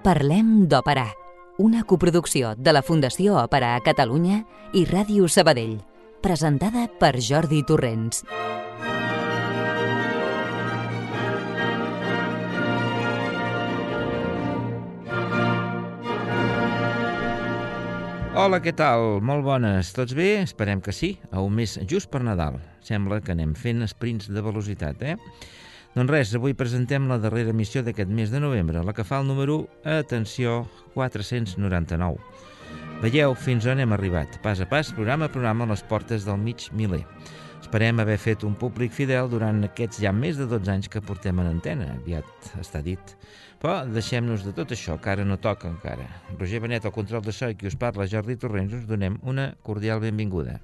Parlem d'Òpera, una coproducció de la Fundació Òpera a Catalunya i Ràdio Sabadell, presentada per Jordi Torrents. Hola, què tal? Molt bones. Tots bé? Esperem que sí. A un mes just per Nadal. Sembla que anem fent sprints de velocitat, eh? Doncs res, avui presentem la darrera missió d'aquest mes de novembre, la que fa el número, atenció, 499. Veieu fins on hem arribat, pas a pas, programa a programa, les portes del mig miler. Esperem haver fet un públic fidel durant aquests ja més de 12 anys que portem en antena, aviat està dit. Però deixem-nos de tot això, que ara no toca encara. Roger Benet, al control de so i qui us parla, Jordi Torrents, us donem una cordial benvinguda.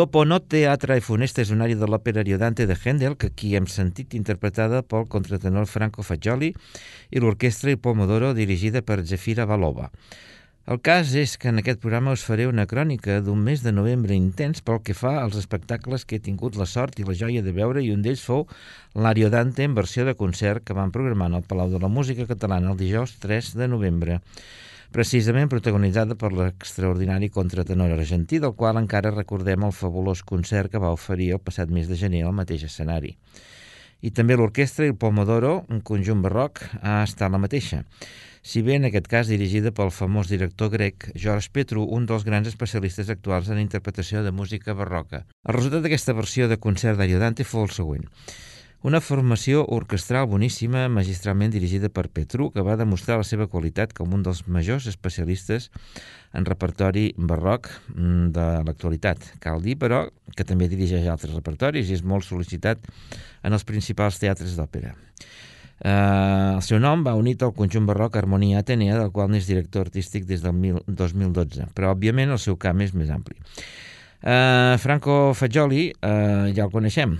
Dopo no teatre e funesta és un àrea de l'òpera Ariodante de Handel que aquí hem sentit interpretada pel contratenor Franco Fagioli i l'orquestra Il Pomodoro dirigida per Zefira Balova. El cas és que en aquest programa us faré una crònica d'un mes de novembre intens pel que fa als espectacles que he tingut la sort i la joia de veure i un d'ells fou l'Ariodante en versió de concert que van programar al Palau de la Música Catalana el dijous 3 de novembre precisament protagonitzada per l'extraordinari contratenor argentí, del qual encara recordem el fabulós concert que va oferir el passat mes de gener al mateix escenari. I també l'orquestra i el Pomodoro, un conjunt barroc, ha estat la mateixa. Si bé en aquest cas dirigida pel famós director grec George Petru, un dels grans especialistes actuals en interpretació de música barroca. El resultat d'aquesta versió de concert d'Ariodante fou el següent. Una formació orquestral boníssima, magistralment dirigida per Petru, que va demostrar la seva qualitat com un dels majors especialistes en repertori barroc mm, de l'actualitat. Cal dir, però, que també dirigeix altres repertoris i és molt sol·licitat en els principals teatres d'òpera. Uh, el seu nom va unit al conjunt barroc Harmonia Atenea, del qual n'és director artístic des del 2012, però, òbviament, el seu camp és més ampli. Uh, Franco Fagioli, uh, ja el coneixem,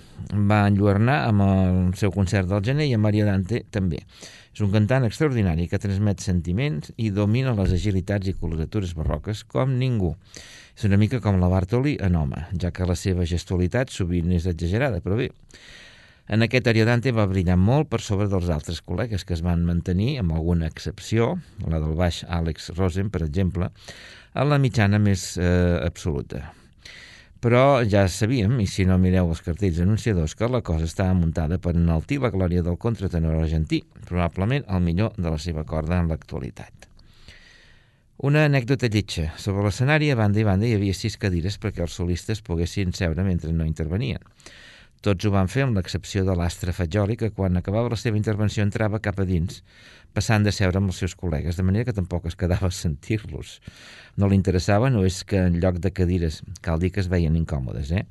va enlluernar amb el seu concert del gener i amb Mario Dante també. És un cantant extraordinari que transmet sentiments i domina les agilitats i coloratures barroques com ningú. És una mica com la Bartoli en home, ja que la seva gestualitat sovint és exagerada, però bé. En aquest Ariodante va brillar molt per sobre dels altres col·legues que es van mantenir, amb alguna excepció, la del baix Àlex Rosen, per exemple, a la mitjana més eh, absoluta. Però ja sabíem, i si no mireu els cartells anunciadors, que la cosa estava muntada per enaltir la glòria del contratenor argentí, probablement el millor de la seva corda en l'actualitat. Una anècdota lletja. Sobre l'escenari, a banda i banda, hi havia sis cadires perquè els solistes poguessin seure mentre no intervenien. Tots ho van fer amb l'excepció de l'astre Fagioli, que quan acabava la seva intervenció entrava cap a dins, passant de seure amb els seus col·legues, de manera que tampoc es quedava a sentir-los. No li interessava, no és que en lloc de cadires, cal dir que es veien incòmodes, eh?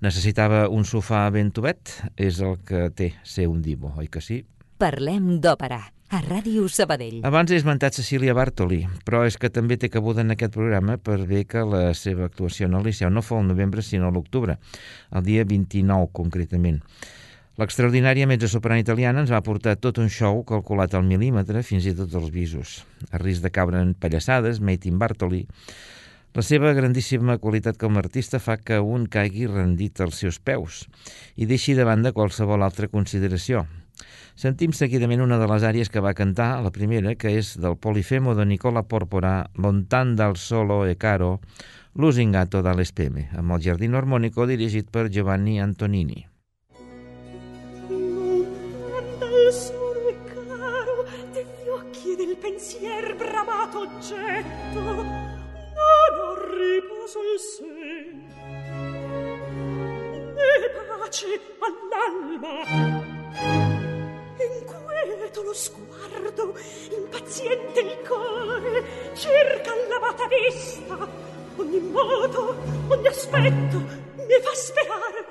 Necessitava un sofà ben tubet, és el que té ser un divo, oi que sí? Parlem d'òpera a Ràdio Sabadell. Abans he esmentat Cecília Bartoli, però és que també té cabuda en aquest programa per bé que la seva actuació en el Liceu no fou el novembre sinó l'octubre, el dia 29 concretament. L'extraordinària mezzosoprana italiana ens va portar tot un show calculat al mil·límetre, fins i tot els visos. A risc de caure en pallassades, Meitin Bartoli, la seva grandíssima qualitat com a artista fa que un caigui rendit als seus peus i deixi de banda qualsevol altra consideració. Sentim seguidament una de les àrees que va cantar, la primera, que és del Polifemo de Nicola Porpora, Lontan dal solo e caro, Lusingato dall'Espeme, amb el Giardino Armonico dirigit per Giovanni Antonini. Il sen né pace all'alma. Inquieto lo sguardo impaziente il cuore cerca l'amata vista. Ogni modo ogni aspetto mi fa sperare.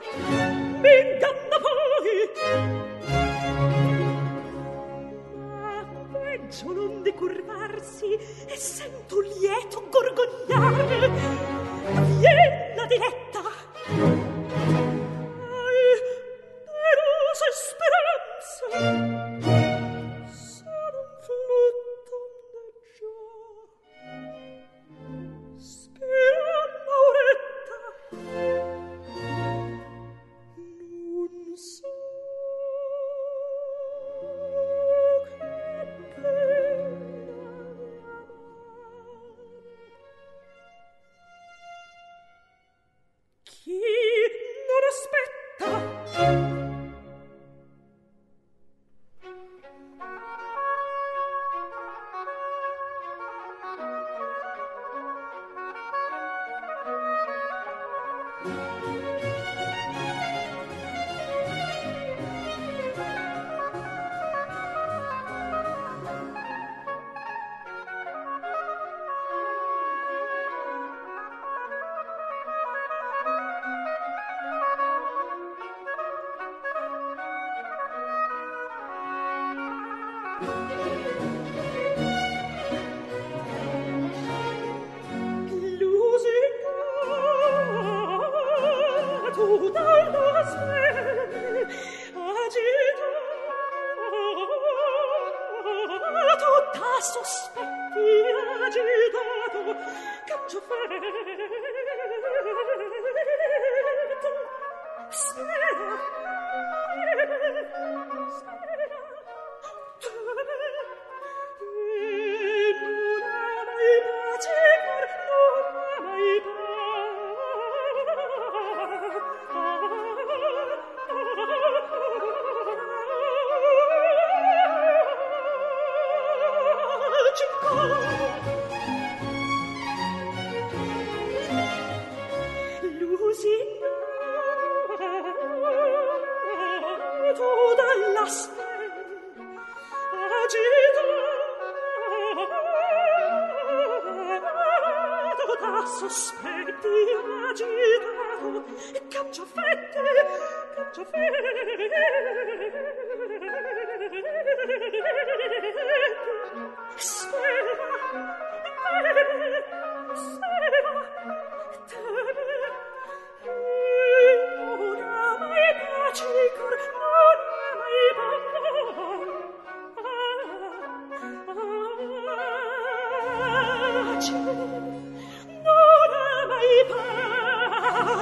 Mi inganna poi peggio non decurvarsi e sento lieto gorgogliare Ai, delusa speranza!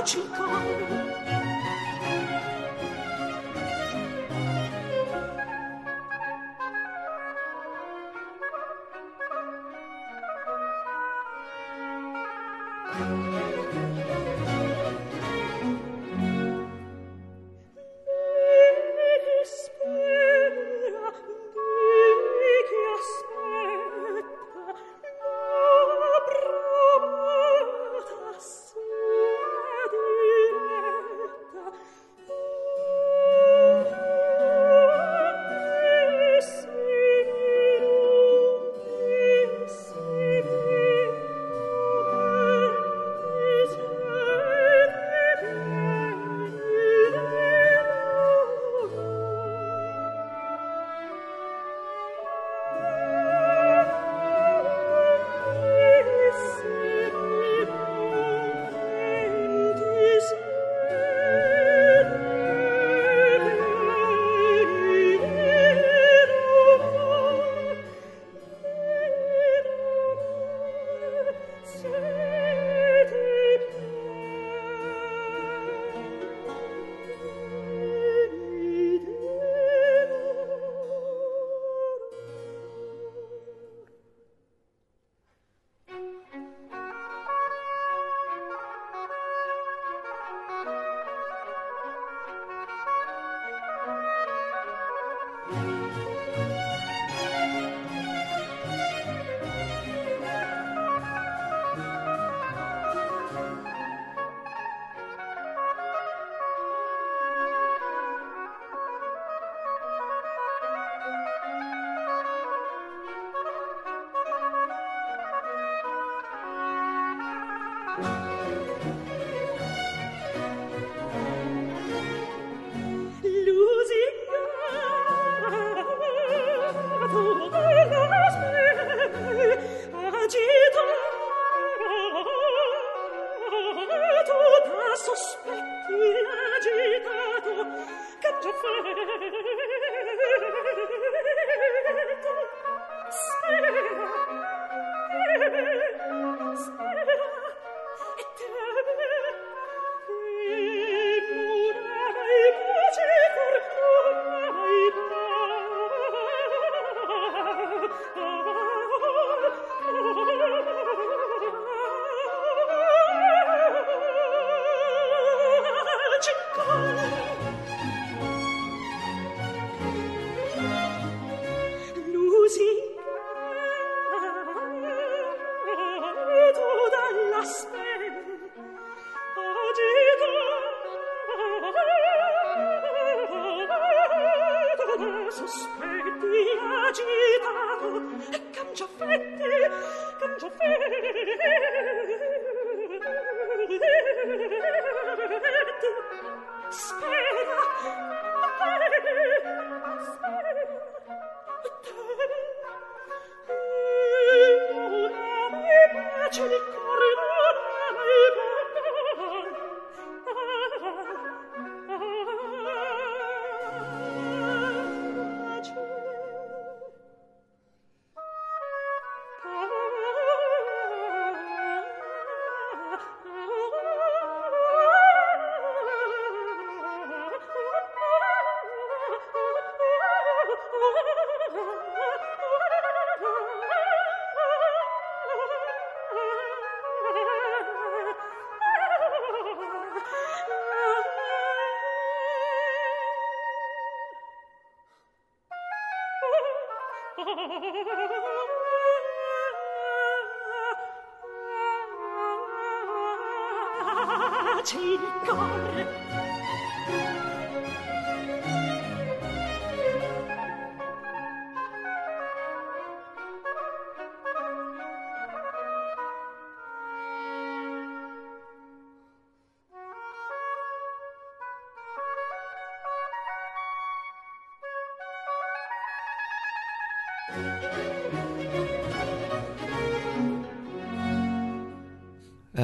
magica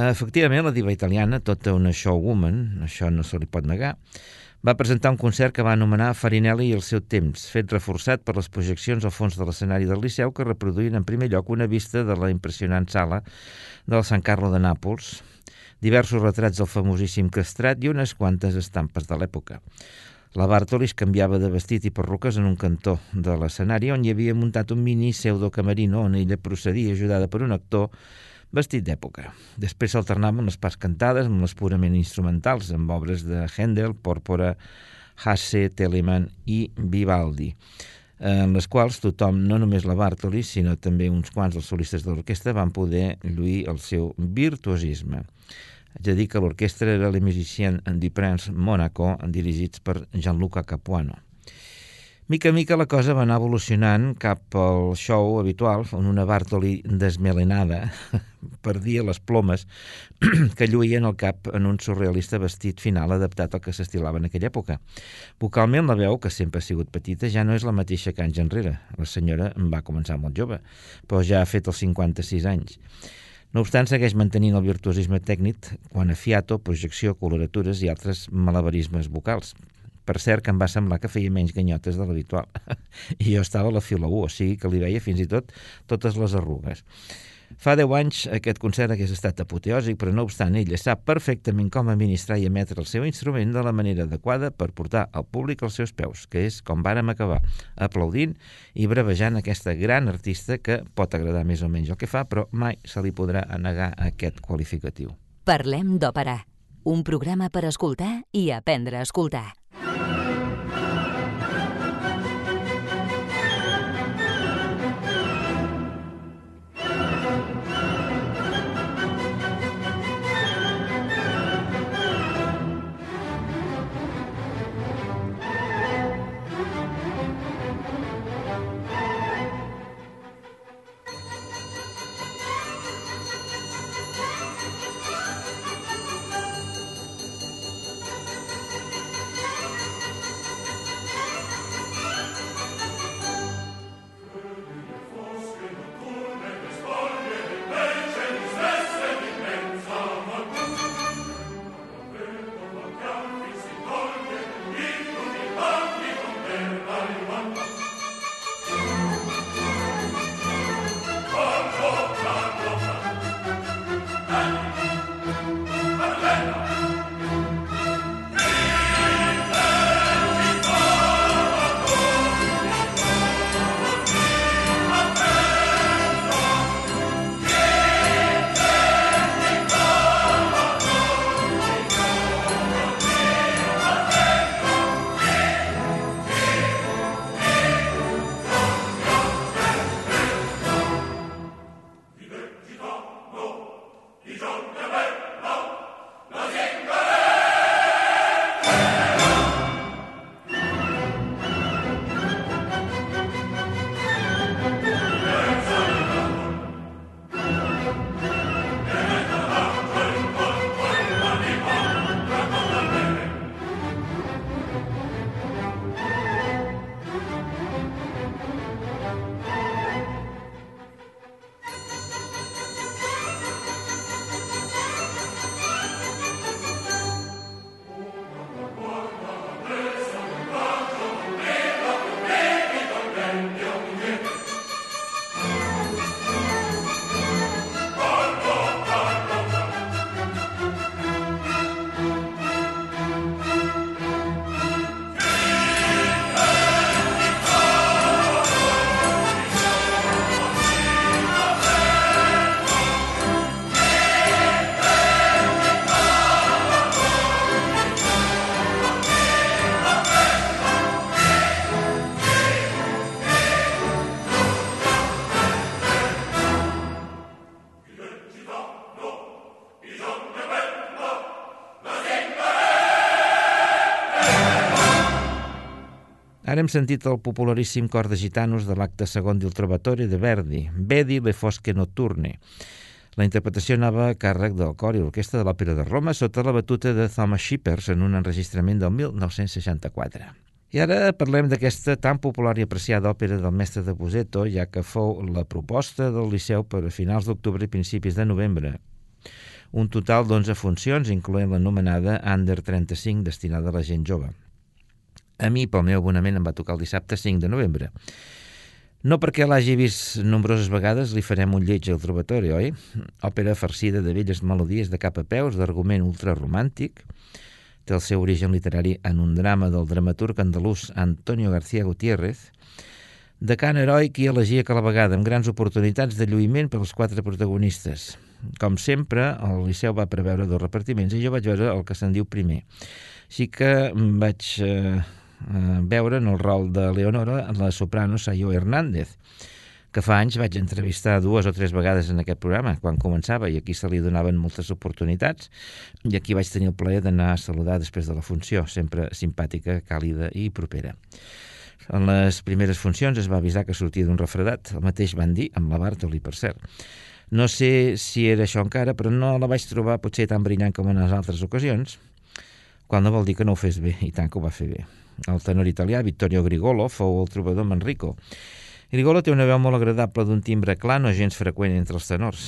Efectivament, la diva italiana, tota una showwoman, això no se li pot negar, va presentar un concert que va anomenar Farinelli i el seu temps, fet reforçat per les projeccions al fons de l'escenari del Liceu que reproduïen en primer lloc una vista de la impressionant sala del San Carlo de Nàpols, diversos retrats del famosíssim castrat i unes quantes estampes de l'època. La Bartolis canviava de vestit i perruques en un cantó de l'escenari on hi havia muntat un mini pseudo-camerino on ella procedia ajudada per un actor vestit d'època. Després s'alternaven les parts cantades amb les purament instrumentals, amb obres de Händel, Pòrpora, Hasse, Telemann i Vivaldi en les quals tothom, no només la Bartoli, sinó també uns quants dels solistes de l'orquestra van poder lluir el seu virtuosisme. Haig de dir que l'orquestra era les Musiciens du Prince Monaco, dirigits per Gianluca Capuano. Mica a mica la cosa va anar evolucionant cap al show habitual, on una Bartoli desmelenada perdia les plomes que lluïen el cap en un surrealista vestit final adaptat al que s'estilava en aquella època. Vocalment la veu, que sempre ha sigut petita, ja no és la mateixa que anys enrere. La senyora va començar molt jove, però ja ha fet els 56 anys. No obstant, segueix mantenint el virtuosisme tècnic quan a fiato, projecció, coloratures i altres malabarismes vocals. Per cert, que em va semblar que feia menys ganyotes de l'habitual. I jo estava a la fila 1, o sigui que li veia fins i tot totes les arrugues. Fa 10 anys aquest concert hagués estat apoteòsic, però no obstant ella sap perfectament com administrar i emetre el seu instrument de la manera adequada per portar al públic als seus peus, que és com vàrem acabar, aplaudint i brevejant aquesta gran artista que pot agradar més o menys el que fa, però mai se li podrà negar aquest qualificatiu. Parlem d'òpera, un programa per escoltar i aprendre a escoltar. Ara hem sentit el popularíssim cor de gitanos de l'acte segon del Trovatore de Verdi, Vedi le fosche notturne. La interpretació anava a càrrec del cor i l'orquestra de l'Òpera de Roma sota la batuta de Thomas Shippers en un enregistrament del 1964. I ara parlem d'aquesta tan popular i apreciada òpera del mestre de Buseto, ja que fou la proposta del Liceu per a finals d'octubre i principis de novembre. Un total d'11 funcions, incloent l'anomenada Under 35, destinada a la gent jove. A mi, pel meu abonament, em va tocar el dissabte 5 de novembre. No perquè l'hagi vist nombroses vegades, li farem un lleig al trobatori, oi? Òpera farcida de velles melodies de cap a peus, d'argument ultraromàntic, té el seu origen literari en un drama del dramaturg andalús Antonio García Gutiérrez, de cant heroic i elegia a la vegada, amb grans oportunitats de lluïment per als quatre protagonistes. Com sempre, el Liceu va preveure dos repartiments i jo vaig veure el que se'n diu primer. Així que vaig eh, eh veure en el rol de Leonora la soprano Sayo Hernández, que fa anys vaig entrevistar dues o tres vegades en aquest programa, quan començava, i aquí se li donaven moltes oportunitats, i aquí vaig tenir el plaer d'anar a saludar després de la funció, sempre simpàtica, càlida i propera. En les primeres funcions es va avisar que sortia d'un refredat, el mateix van dir amb la Bartoli, per cert. No sé si era això encara, però no la vaig trobar potser tan brillant com en les altres ocasions, quan no vol dir que no ho fes bé, i tant que ho va fer bé. El tenor italià Vittorio Grigolo fou el trobador Manrico, Grigolo té una veu molt agradable d'un timbre clar no gens freqüent entre els tenors.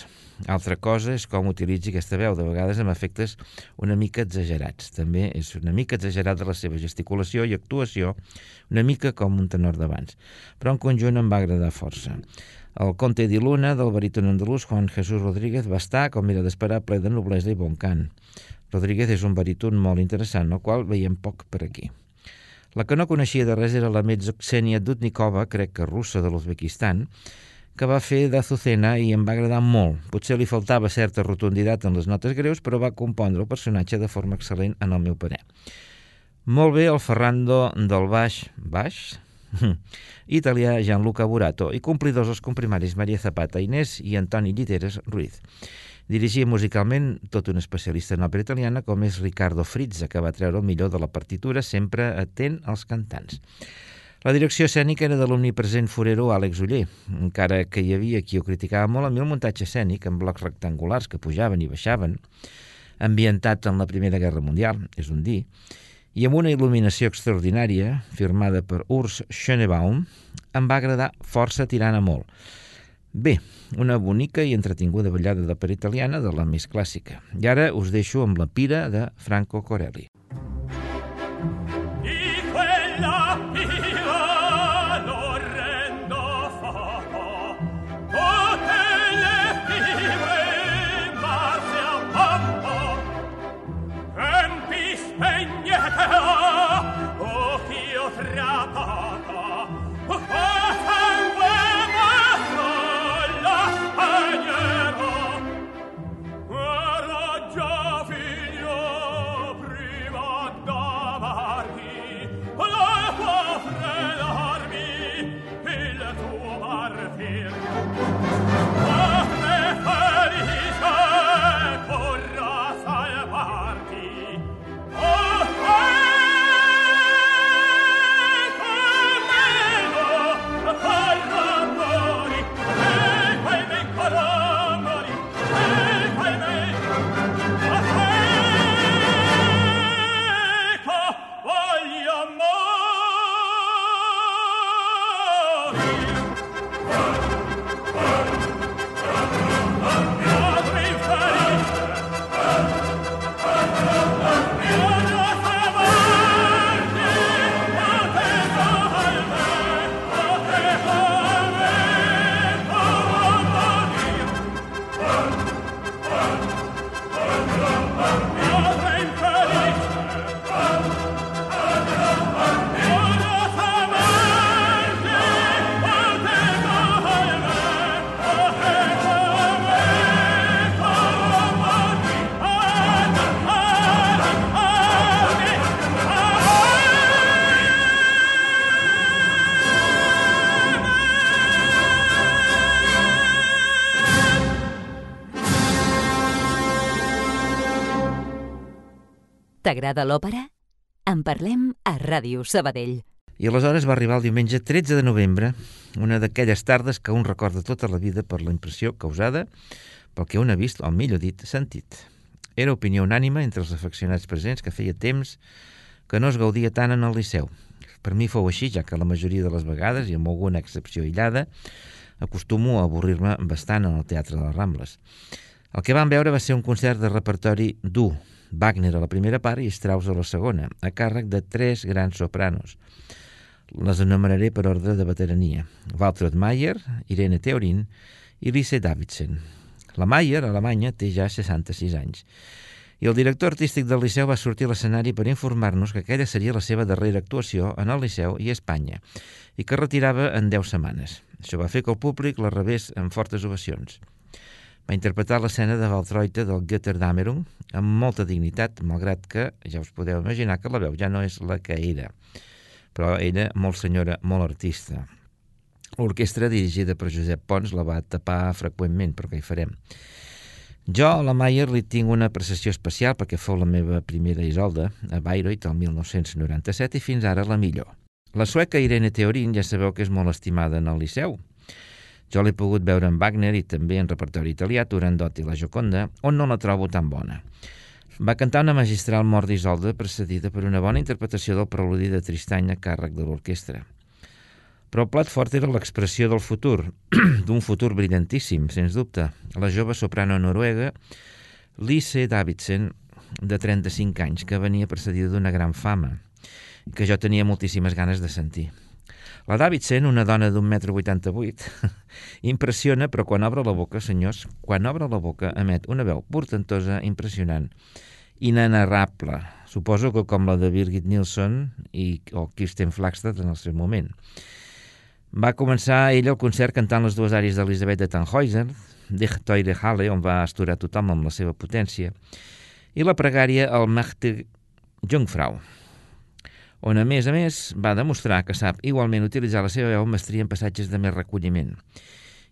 Altra cosa és com utilitzi aquesta veu, de vegades amb efectes una mica exagerats. També és una mica exagerada la seva gesticulació i actuació, una mica com un tenor d'abans. Però en conjunt em va agradar força. El Conte di Luna, del baríton andalús Juan Jesús Rodríguez, va estar, com era d'esperar, ple de noblesa i bon cant. Rodríguez és un baríton molt interessant, el qual veiem poc per aquí. La que no coneixia de res era la Metzoxenia Dudnikova, crec que russa de l'Uzbekistan, que va fer d'Azucena i em va agradar molt. Potser li faltava certa rotunditat en les notes greus, però va compondre el personatge de forma excel·lent en el meu parer. Molt bé el Ferrando del baix, baix? italià Gianluca Burato i complidors els comprimaris Maria Zapata Inés i Antoni Lliteres Ruiz. Dirigia musicalment tot un especialista en òpera italiana com és Riccardo Frizza, que va treure el millor de la partitura, sempre atent als cantants. La direcció escènica era de l'omnipresent forero Àlex Uller, encara que hi havia qui ho criticava molt, a mi el muntatge escènic en blocs rectangulars que pujaven i baixaven, ambientat en la Primera Guerra Mundial, és un dir, i amb una il·luminació extraordinària, firmada per Urs Schönebaum, em va agradar força tirant a molt. Bé, una bonica i entretinguda ballada de per italiana de la més clàssica. I ara us deixo amb la pira de Franco Corelli. T'agrada l'òpera? En parlem a Ràdio Sabadell. I aleshores va arribar el diumenge 13 de novembre, una d'aquelles tardes que un recorda tota la vida per la impressió causada pel que un ha vist, o millor dit, sentit. Era opinió unànima entre els afeccionats presents que feia temps que no es gaudia tant en el Liceu. Per mi fou així, ja que la majoria de les vegades, i amb alguna excepció aïllada, acostumo a avorrir-me bastant en el Teatre de les Rambles. El que vam veure va ser un concert de repertori dur, Wagner a la primera part i Strauss a la segona, a càrrec de tres grans sopranos. Les enumeraré per ordre de veterania. Waltraud Mayer, Irene Theorin i Lise Davidson. La Mayer, a Alemanya, té ja 66 anys. I el director artístic del Liceu va sortir a l'escenari per informar-nos que aquella seria la seva darrera actuació en el Liceu i Espanya i que retirava en 10 setmanes. Això va fer que el públic la rebés amb fortes ovacions. Va interpretar l'escena de Valtroite del Götterdammerung amb molta dignitat, malgrat que ja us podeu imaginar que la veu ja no és la que era però era molt senyora, molt artista. L'orquestra dirigida per Josep Pons la va tapar freqüentment, però què hi farem? Jo a la Mayer li tinc una apreciació especial perquè fou la meva primera Isolda a Bayreuth el 1997 i fins ara la millor. La sueca Irene Teorin ja sabeu que és molt estimada en el Liceu. Jo l'he pogut veure en Wagner i també en repertori italià, Turandot i la Joconda, on no la trobo tan bona. Va cantar una magistral mort d'Isolda precedida per una bona interpretació del preludi de Tristany a càrrec de l'orquestra. Però el plat fort era l'expressió del futur, d'un futur brillantíssim, sens dubte. La jove soprano noruega Lise Davidsen, de 35 anys, que venia precedida d'una gran fama, que jo tenia moltíssimes ganes de sentir. La Davidsen, una dona d'un metro 88, impressiona, però quan obre la boca, senyors, quan obre la boca emet una veu portentosa, impressionant, inenarrable. Suposo que com la de Birgit Nilsson i, o Kirsten Flagstad en el seu moment. Va començar ell el concert cantant les dues àrees d'Elisabeth de Tannhäuser, de Teure Halle, on va asturar tothom amb la seva potència, i la pregària al Machte Jungfrau, on a més a més va demostrar que sap igualment utilitzar la seva veu mestria en passatges de més recolliment.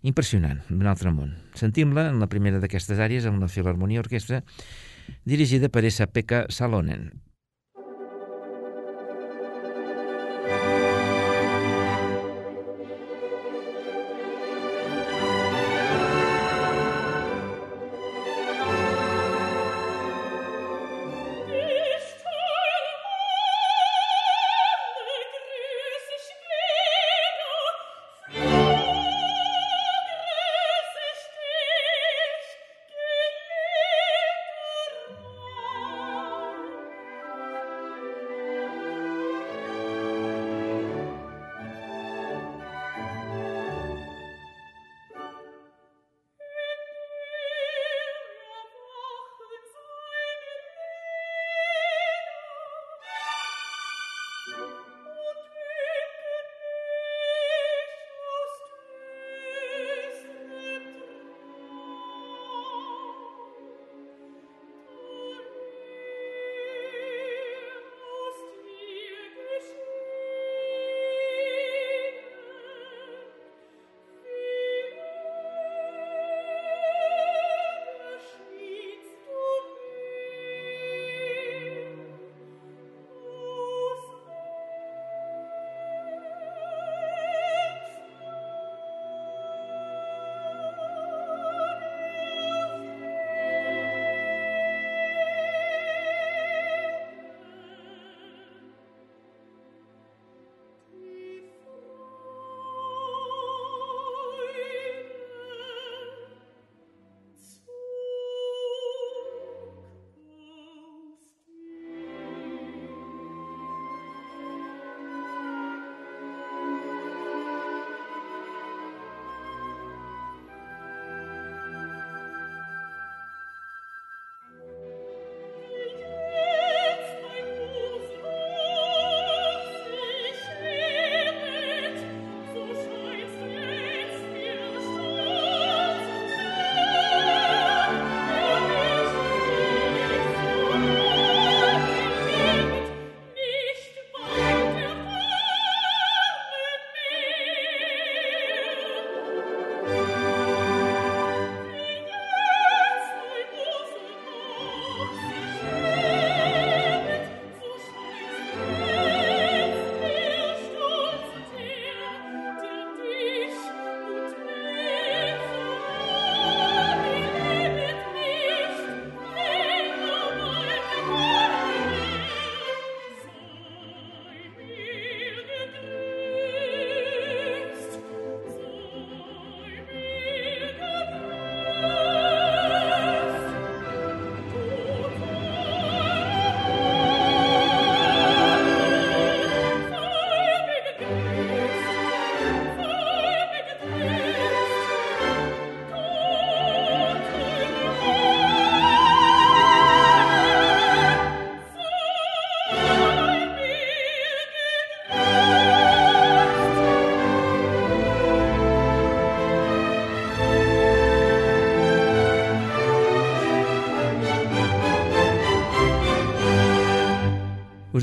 Impressionant, d'un altre món. Sentim-la en la primera d'aquestes àrees amb la Filharmonia Orquestra dirigida per S.P.K. Salonen.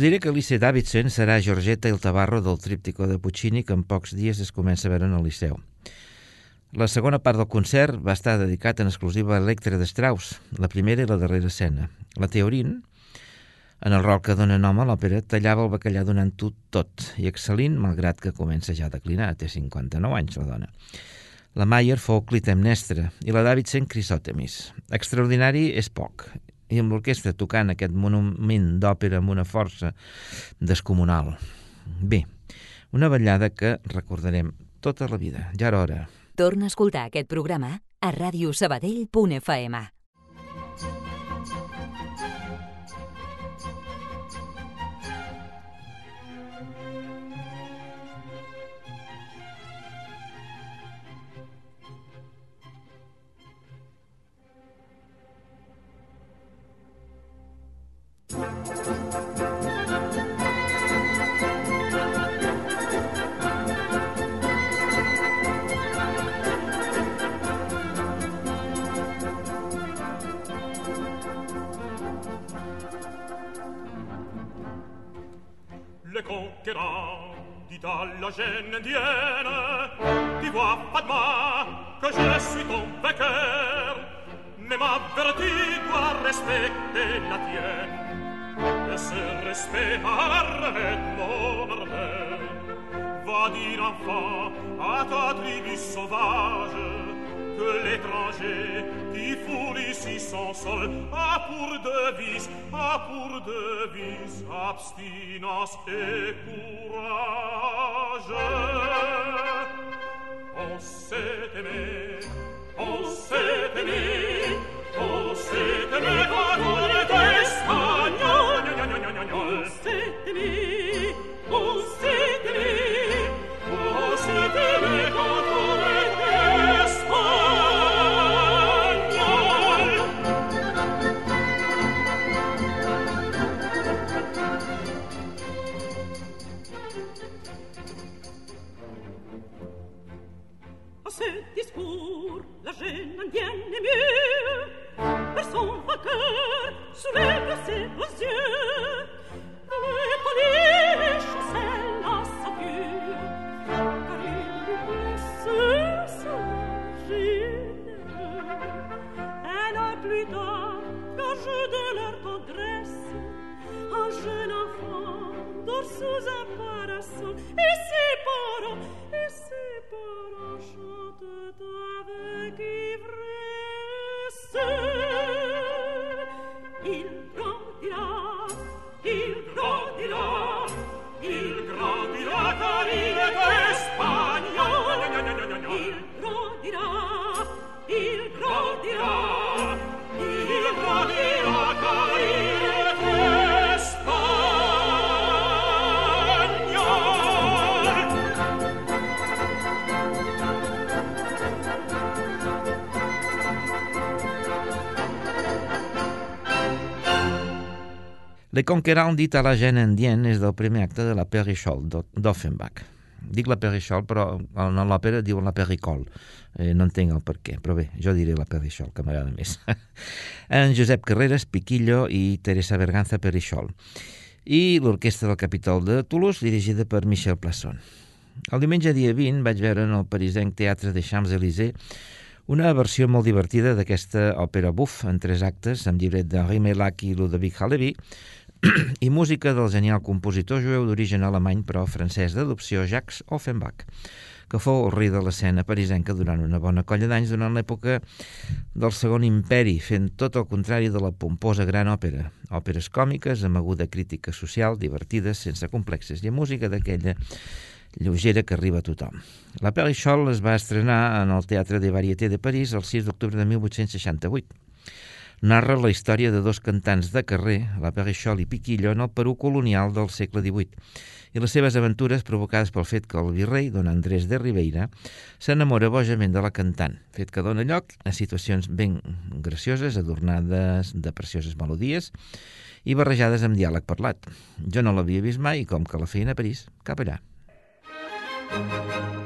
Us diré que l'Ice Davidson serà Giorgetta il Tabarro del tríptico de Puccini que en pocs dies es comença a veure en el Liceu. La segona part del concert va estar dedicat en exclusiva a Electra de Strauss, la primera i la darrera escena. La Teorin, en el rol que dona nom a l'òpera, tallava el bacallà donant-ho tot i excel·lint, malgrat que comença ja a declinar, té 59 anys la dona. La Mayer fou Clitemnestra i la Davidson Crisòtemis. Extraordinari és poc, i amb l'orquestra tocant aquest monument d'òpera amb una força descomunal. Bé, una ballada que recordarem tota la vida. Ja era hora. Torna a escoltar aquest programa a radiosabadell.fm. la gêne indienne Tu vois, Padma, que je suis ton vainqueur. Mais ma vertu doit respecter la tienne. Et ce respect arrête mon ardeur Va dire enfin à ta tribu sauvage L'étranger qui foule ici son sol. A pour devise, a pour devise Abstinence et courage. On s'est aimé, on s'est aimé On s'est aimé quand on était espagnol. On s'est aimé, on s'est aimé Le Conquerant dit a la gent indien és del primer acte de la Perichol d'Offenbach. Dic la Perichol, però en l'òpera diuen la Pericol. Eh, no entenc el per què, però bé, jo diré la Perichol, que m'agrada més. en Josep Carreras, Piquillo i Teresa Berganza Perichol. I l'Orquestra del Capitol de Toulouse, dirigida per Michel Plasson. El diumenge dia 20 vaig veure en el parisenc Teatre de Champs-Élysées una versió molt divertida d'aquesta òpera buf en tres actes amb llibret d'Henri Melac i Ludovic Halevi i música del genial compositor jueu d'origen alemany però francès d'adopció Jacques Offenbach, que fou el rei de l'escena parisenca durant una bona colla d'anys durant l'època del segon imperi, fent tot el contrari de la pomposa gran òpera. Òperes còmiques, amb aguda crítica social, divertides, sense complexes, i música d'aquella lleugera que arriba a tothom. La Perichol es va estrenar en el Teatre de Varieté de París el 6 d'octubre de 1868. Narra la història de dos cantants de carrer, la Perichol i Piquillo, en el Perú colonial del segle XVIII, i les seves aventures provocades pel fet que el virrei, don Andrés de Ribeira, s'enamora bojament de la cantant, fet que dona lloc a situacions ben gracioses, adornades de precioses melodies i barrejades amb diàleg parlat. Jo no l'havia vist mai com que la feien a París, cap allà. Et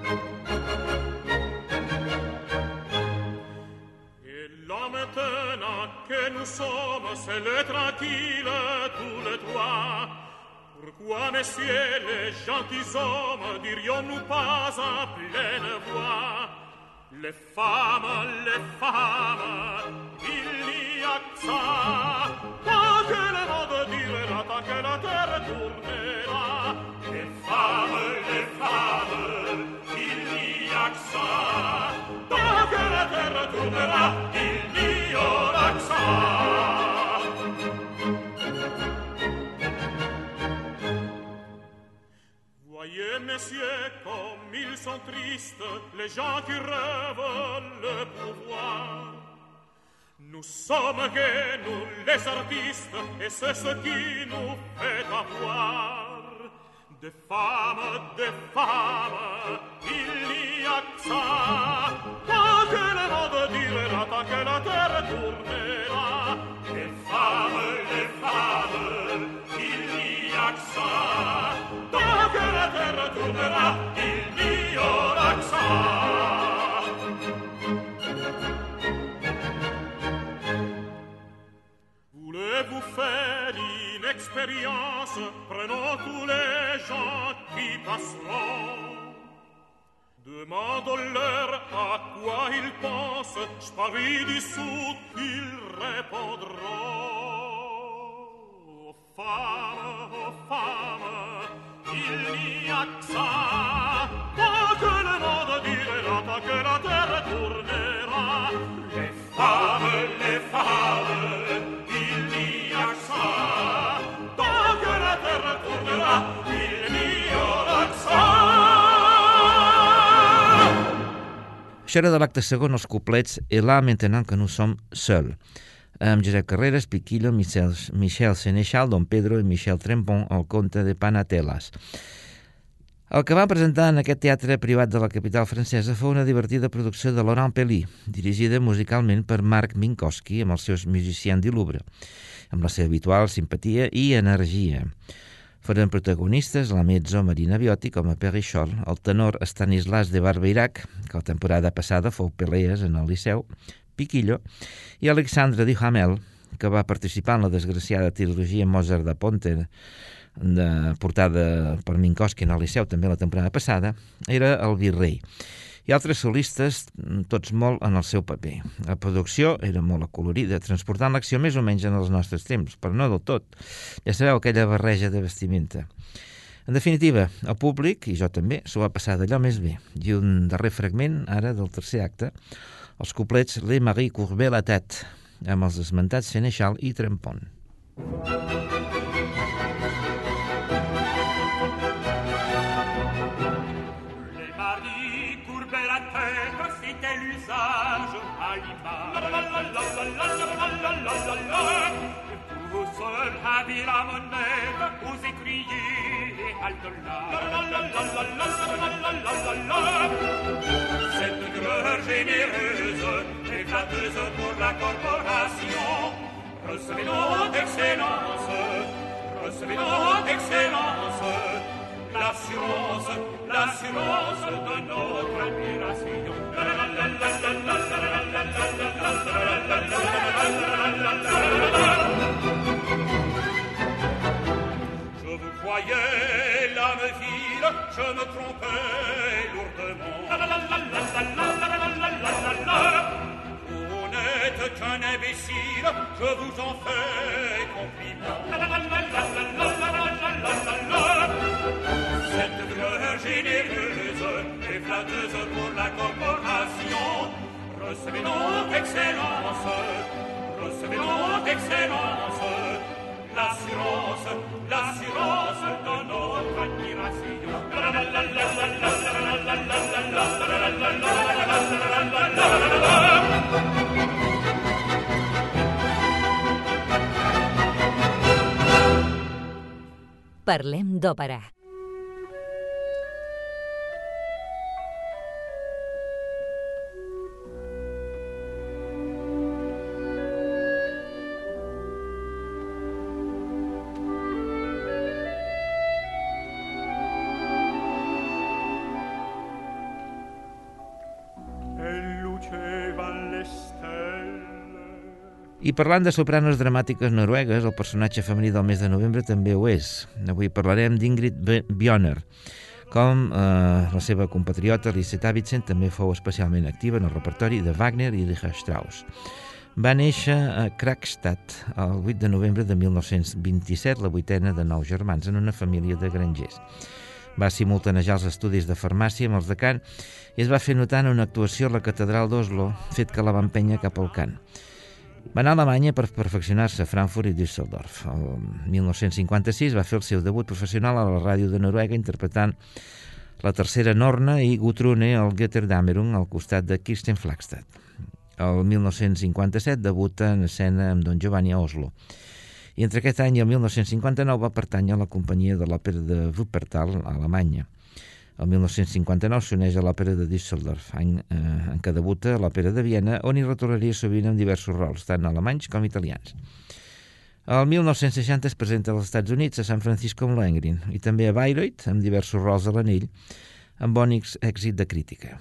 nous sommes seuls et tranquilles tous les trois, Pourquoi, messieurs les gentilshommes, dirions-nous pas à pleine voix Les femmes, les femmes, il n'y a que ça. Tant que le monde durera, tant que la terre tournera. Les femmes, les femmes, il n'y a que ça. Tant que la terre tournera, il n'y aura que ça Voyez, messieurs, comme ils sont tristes, les gens qui rêvent le pouvoir. Nous sommes gays, nous les artistes, et c'est ce qui nous fait avoir. Des femmes, des femmes, il n'y a que ça. Expérience Prenons tous les gens qui passeront. Demandons-leur à quoi ils pensent. Je parie du sou qu'ils répondront. Aux femmes, aux il n'y a que ça. Tant que le monde durera, tant que la terre tournera. Les femmes, Això era de l'acte segon, els couplets «Et là, maintenant que nous sommes seuls», amb Josep Carreras, Piquillo, Michel, Michel Senechal, Don Pedro i Michel Trempon, el conte de Panatelas. El que va presentar en aquest teatre privat de la capital francesa fou una divertida producció de Laurent Pelly, dirigida musicalment per Marc Minkowski amb els seus musicians du Louvre, amb la seva habitual simpatia i energia. Foren protagonistes la mezzo Marina Bioti com a Perichol, el tenor Stanislas de Barbeirac, que la temporada passada fou Pelees en el Liceu, Piquillo, i Alexandre Duhamel, que va participar en la desgraciada trilogia Mozart de Ponte, de, portada per Minkowski en el Liceu també la temporada passada, era el virrei i altres solistes, tots molt en el seu paper. La producció era molt acolorida, transportant l'acció més o menys en els nostres temps, però no del tot. Ja sabeu, aquella barreja de vestimenta. En definitiva, el públic, i jo també, s'ho va passar d'allò més bé. I un darrer fragment, ara, del tercer acte, els couplets Le Marie Courbet la tête, amb els esmentats Senechal i Trempon. Les Cette greur généreuse et pour la corporation, recevez notre excellence, recevez notre excellence, l'assurance, l'assurance de notre admiration. Je vous croyais l'assurance, l'assurance de notre admiration. Parlem d'òpera. I parlant de sopranos dramàtiques noruegues, el personatge femení del mes de novembre també ho és. Avui parlarem d'Ingrid Björner, com eh, la seva compatriota Lise Davidsen també fou especialment activa en el repertori de Wagner i Richard Strauss. Va néixer a Krakstad el 8 de novembre de 1927, la vuitena de nou germans, en una família de grangers. Va simultanejar els estudis de farmàcia amb els de cant i es va fer notar en una actuació a la catedral d'Oslo, fet que la va empènyer cap al cant. Va anar a Alemanya per perfeccionar-se a Frankfurt i Düsseldorf. El 1956 va fer el seu debut professional a la ràdio de Noruega interpretant la tercera Norna i Gutrune al Götterdammerung al costat de Kirsten Flagstad. El 1957 debuta en escena amb Don Giovanni a Oslo. I entre aquest any i el 1959 va pertànyer a la companyia de l'òpera de Wuppertal, a Alemanya. El 1959 s'uneix a l'òpera de Düsseldorf, any eh, en què debuta a l'òpera de Viena, on hi retornaria sovint amb diversos rols, tant alemanys com italians. El 1960 es presenta als Estats Units, a San Francisco amb Lohengrin, i també a Bayreuth, amb diversos rols a l'anell, amb bon èxit de crítica.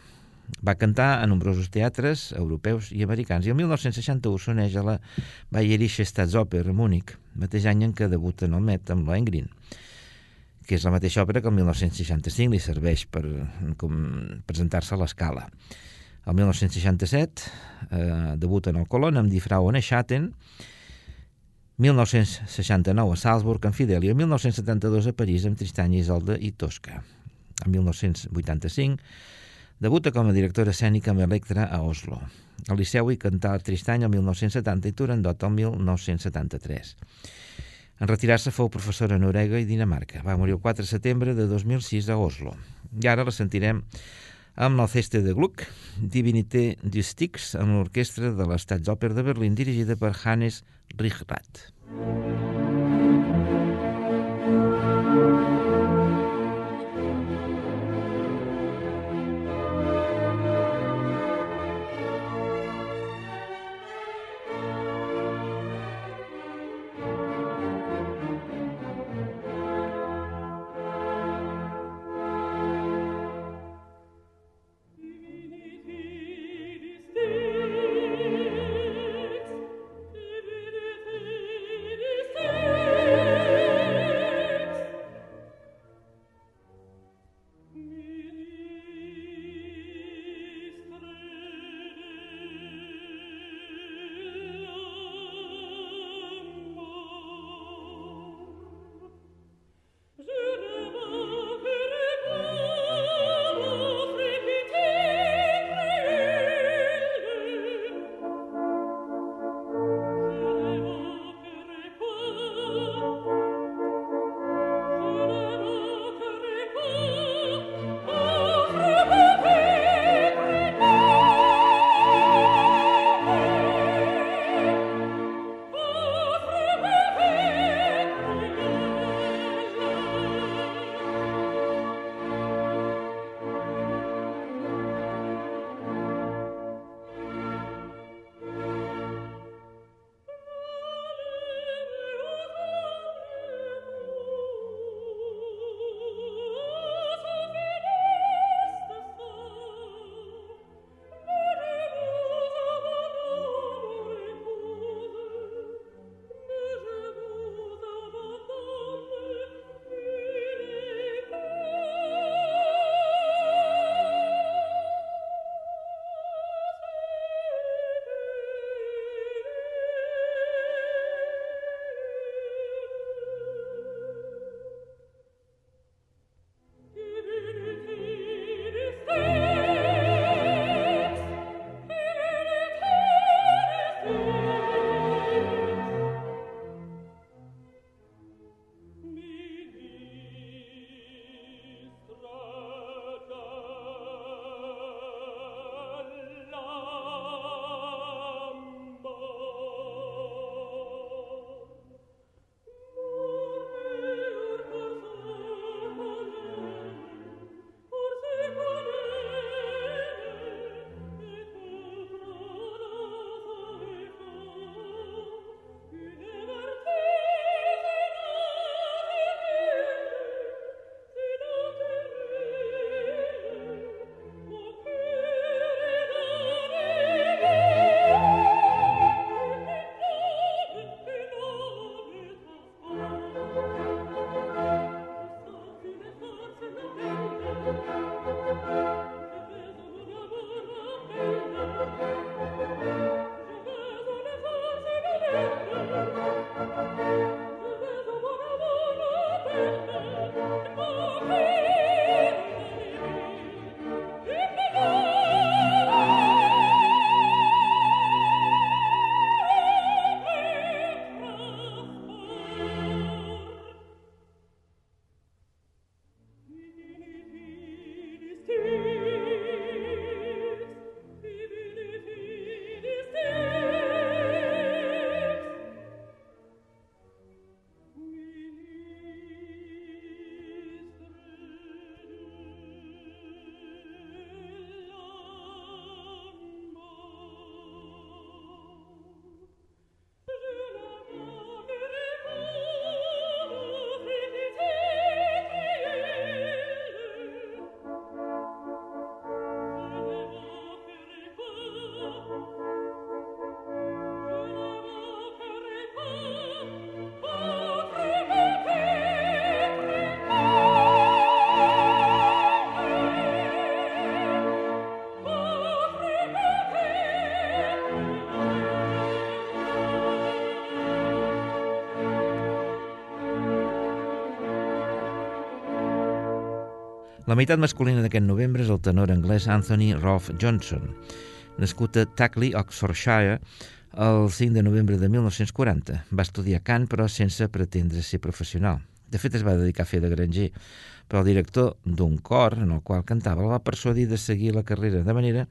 Va cantar a nombrosos teatres europeus i americans i el 1961 s'uneix a la Bayerische Staatsoper a Múnich, mateix any en què debuta en el Met amb Lohengrin que és la mateixa òpera que el 1965 li serveix per presentar-se a l'escala. El 1967 eh, debuta en el Colón amb Die Frau ohne Schatten, 1969 a Salzburg amb Fidelio, 1972 a París amb Tristany, Isolde i Tosca. En 1985 debuta com a directora escènica amb Electra a Oslo. Al Liceu hi cantà Tristany el 1970 i Turandot el 1973. En retirar-se fou professora a Noruega i Dinamarca. Va morir el 4 de setembre de 2006 a Oslo. I ara la sentirem amb l'Alceste de Gluck, Divinité du Styx, amb l'orquestra de l'Statsoper de Berlín, dirigida per Hannes Richrath. Divinity, La meitat masculina d'aquest novembre és el tenor anglès Anthony Rolfe Johnson, nascut a Tackley, Oxfordshire, el 5 de novembre de 1940. Va estudiar cant, però sense pretendre ser professional. De fet, es va dedicar a fer de granger, però el director d'un cor en el qual cantava el va persuadir de seguir la carrera de manera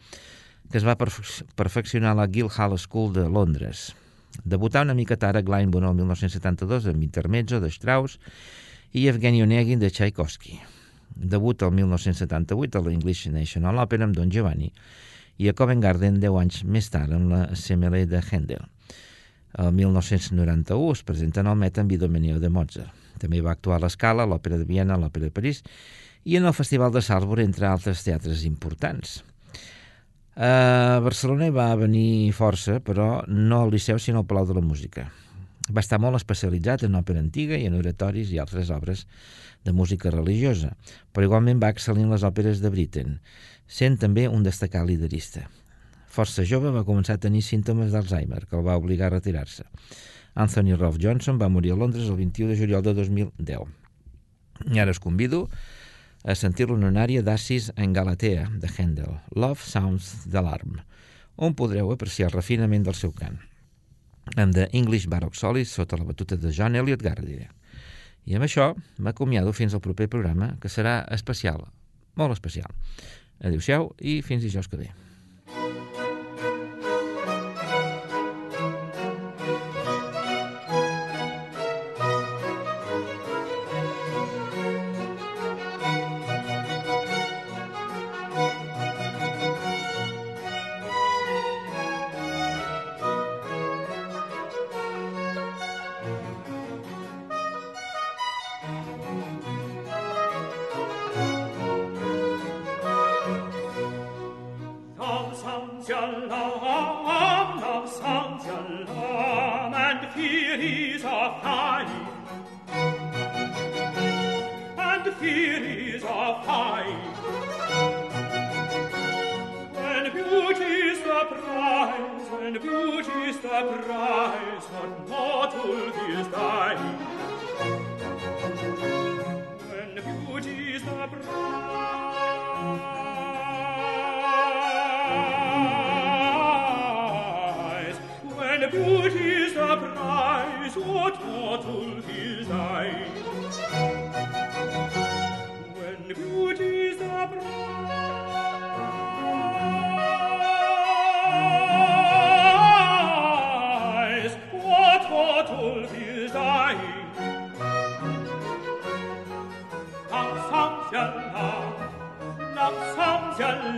que es va perfeccionar a la Guildhall School de Londres. Debutà una mica tard a Glyndebourne el 1972 amb Intermezzo de Strauss i Evgeny Onegin de Tchaikovsky. Debut el 1978 a l'English National Opera amb Don Giovanni i a Covent Garden 10 anys més tard amb la Semele de Handel. El 1991 es presenta en el Met amb Idomeneo de Mozart. També va actuar a l'Escala, l'Òpera de Viena, l'Òpera de París i en el Festival de Salzburg, entre altres teatres importants. A Barcelona hi va venir força, però no al Liceu, sinó al Palau de la Música. Va estar molt especialitzat en òpera antiga i en oratoris i altres obres de música religiosa, però igualment va excel·lir en les òperes de Britten, sent també un destacat liderista. Força jove va començar a tenir símptomes d'Alzheimer, que el va obligar a retirar-se. Anthony Rolfe Johnson va morir a Londres el 21 de juliol de 2010. I ara us convido a sentir l'honorària d'Assis en Galatea, de Handel, Love Sounds d'Alarm, on podreu apreciar el refinament del seu cant amb The English Baroque Solis sota la batuta de John Elliot Gardiner. I amb això m'acomiado fins al proper programa, que serà especial, molt especial. Adéu-siau i fins dijous que ve. eyes on mortal fears dying. When beauty's the prize, when beauty's the prize, what mortal fears dying. When beauty's the prize,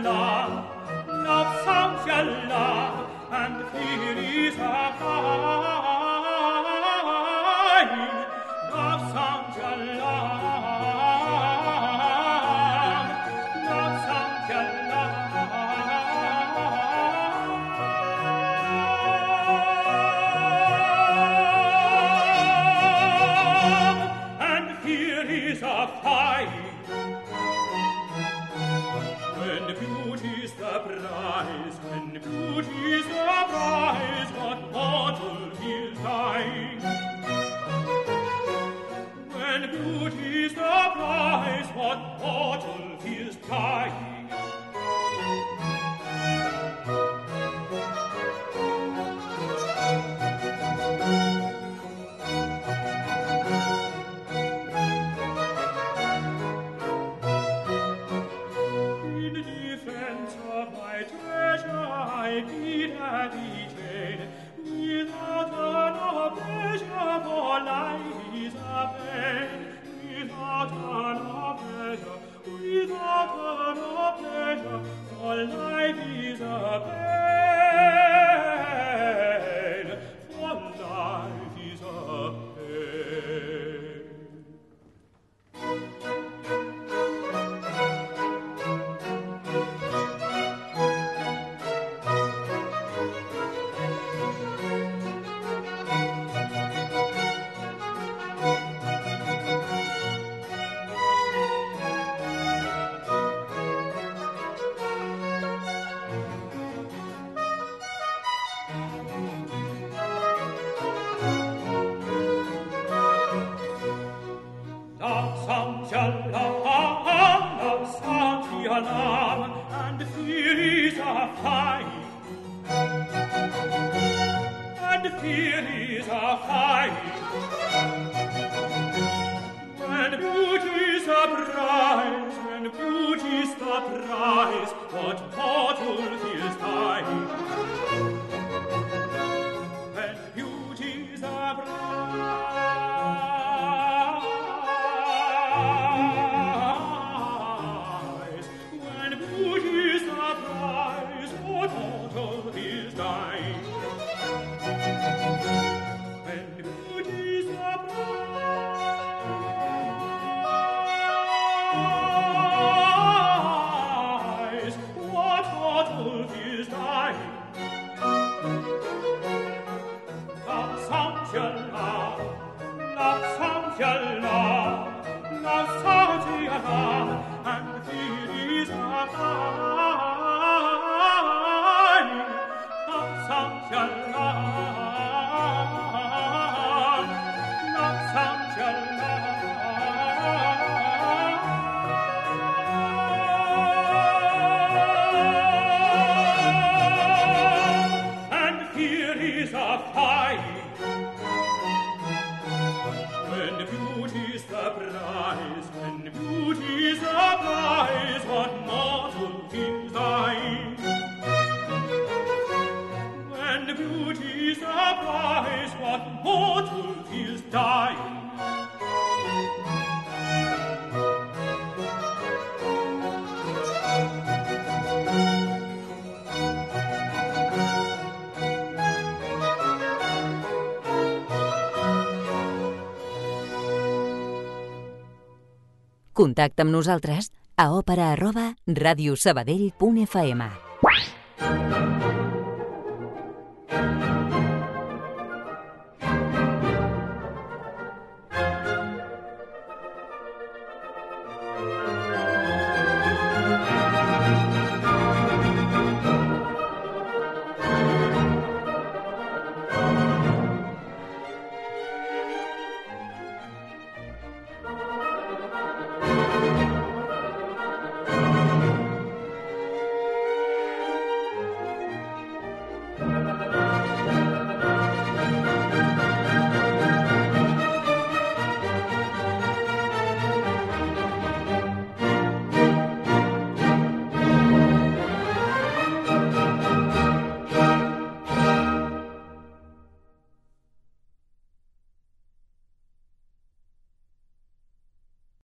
love, love sounds your love, and here is a God. on Wadelfield's dying. For life is a Contacta amb nosaltres a òpera arroba radiosabadell.fm.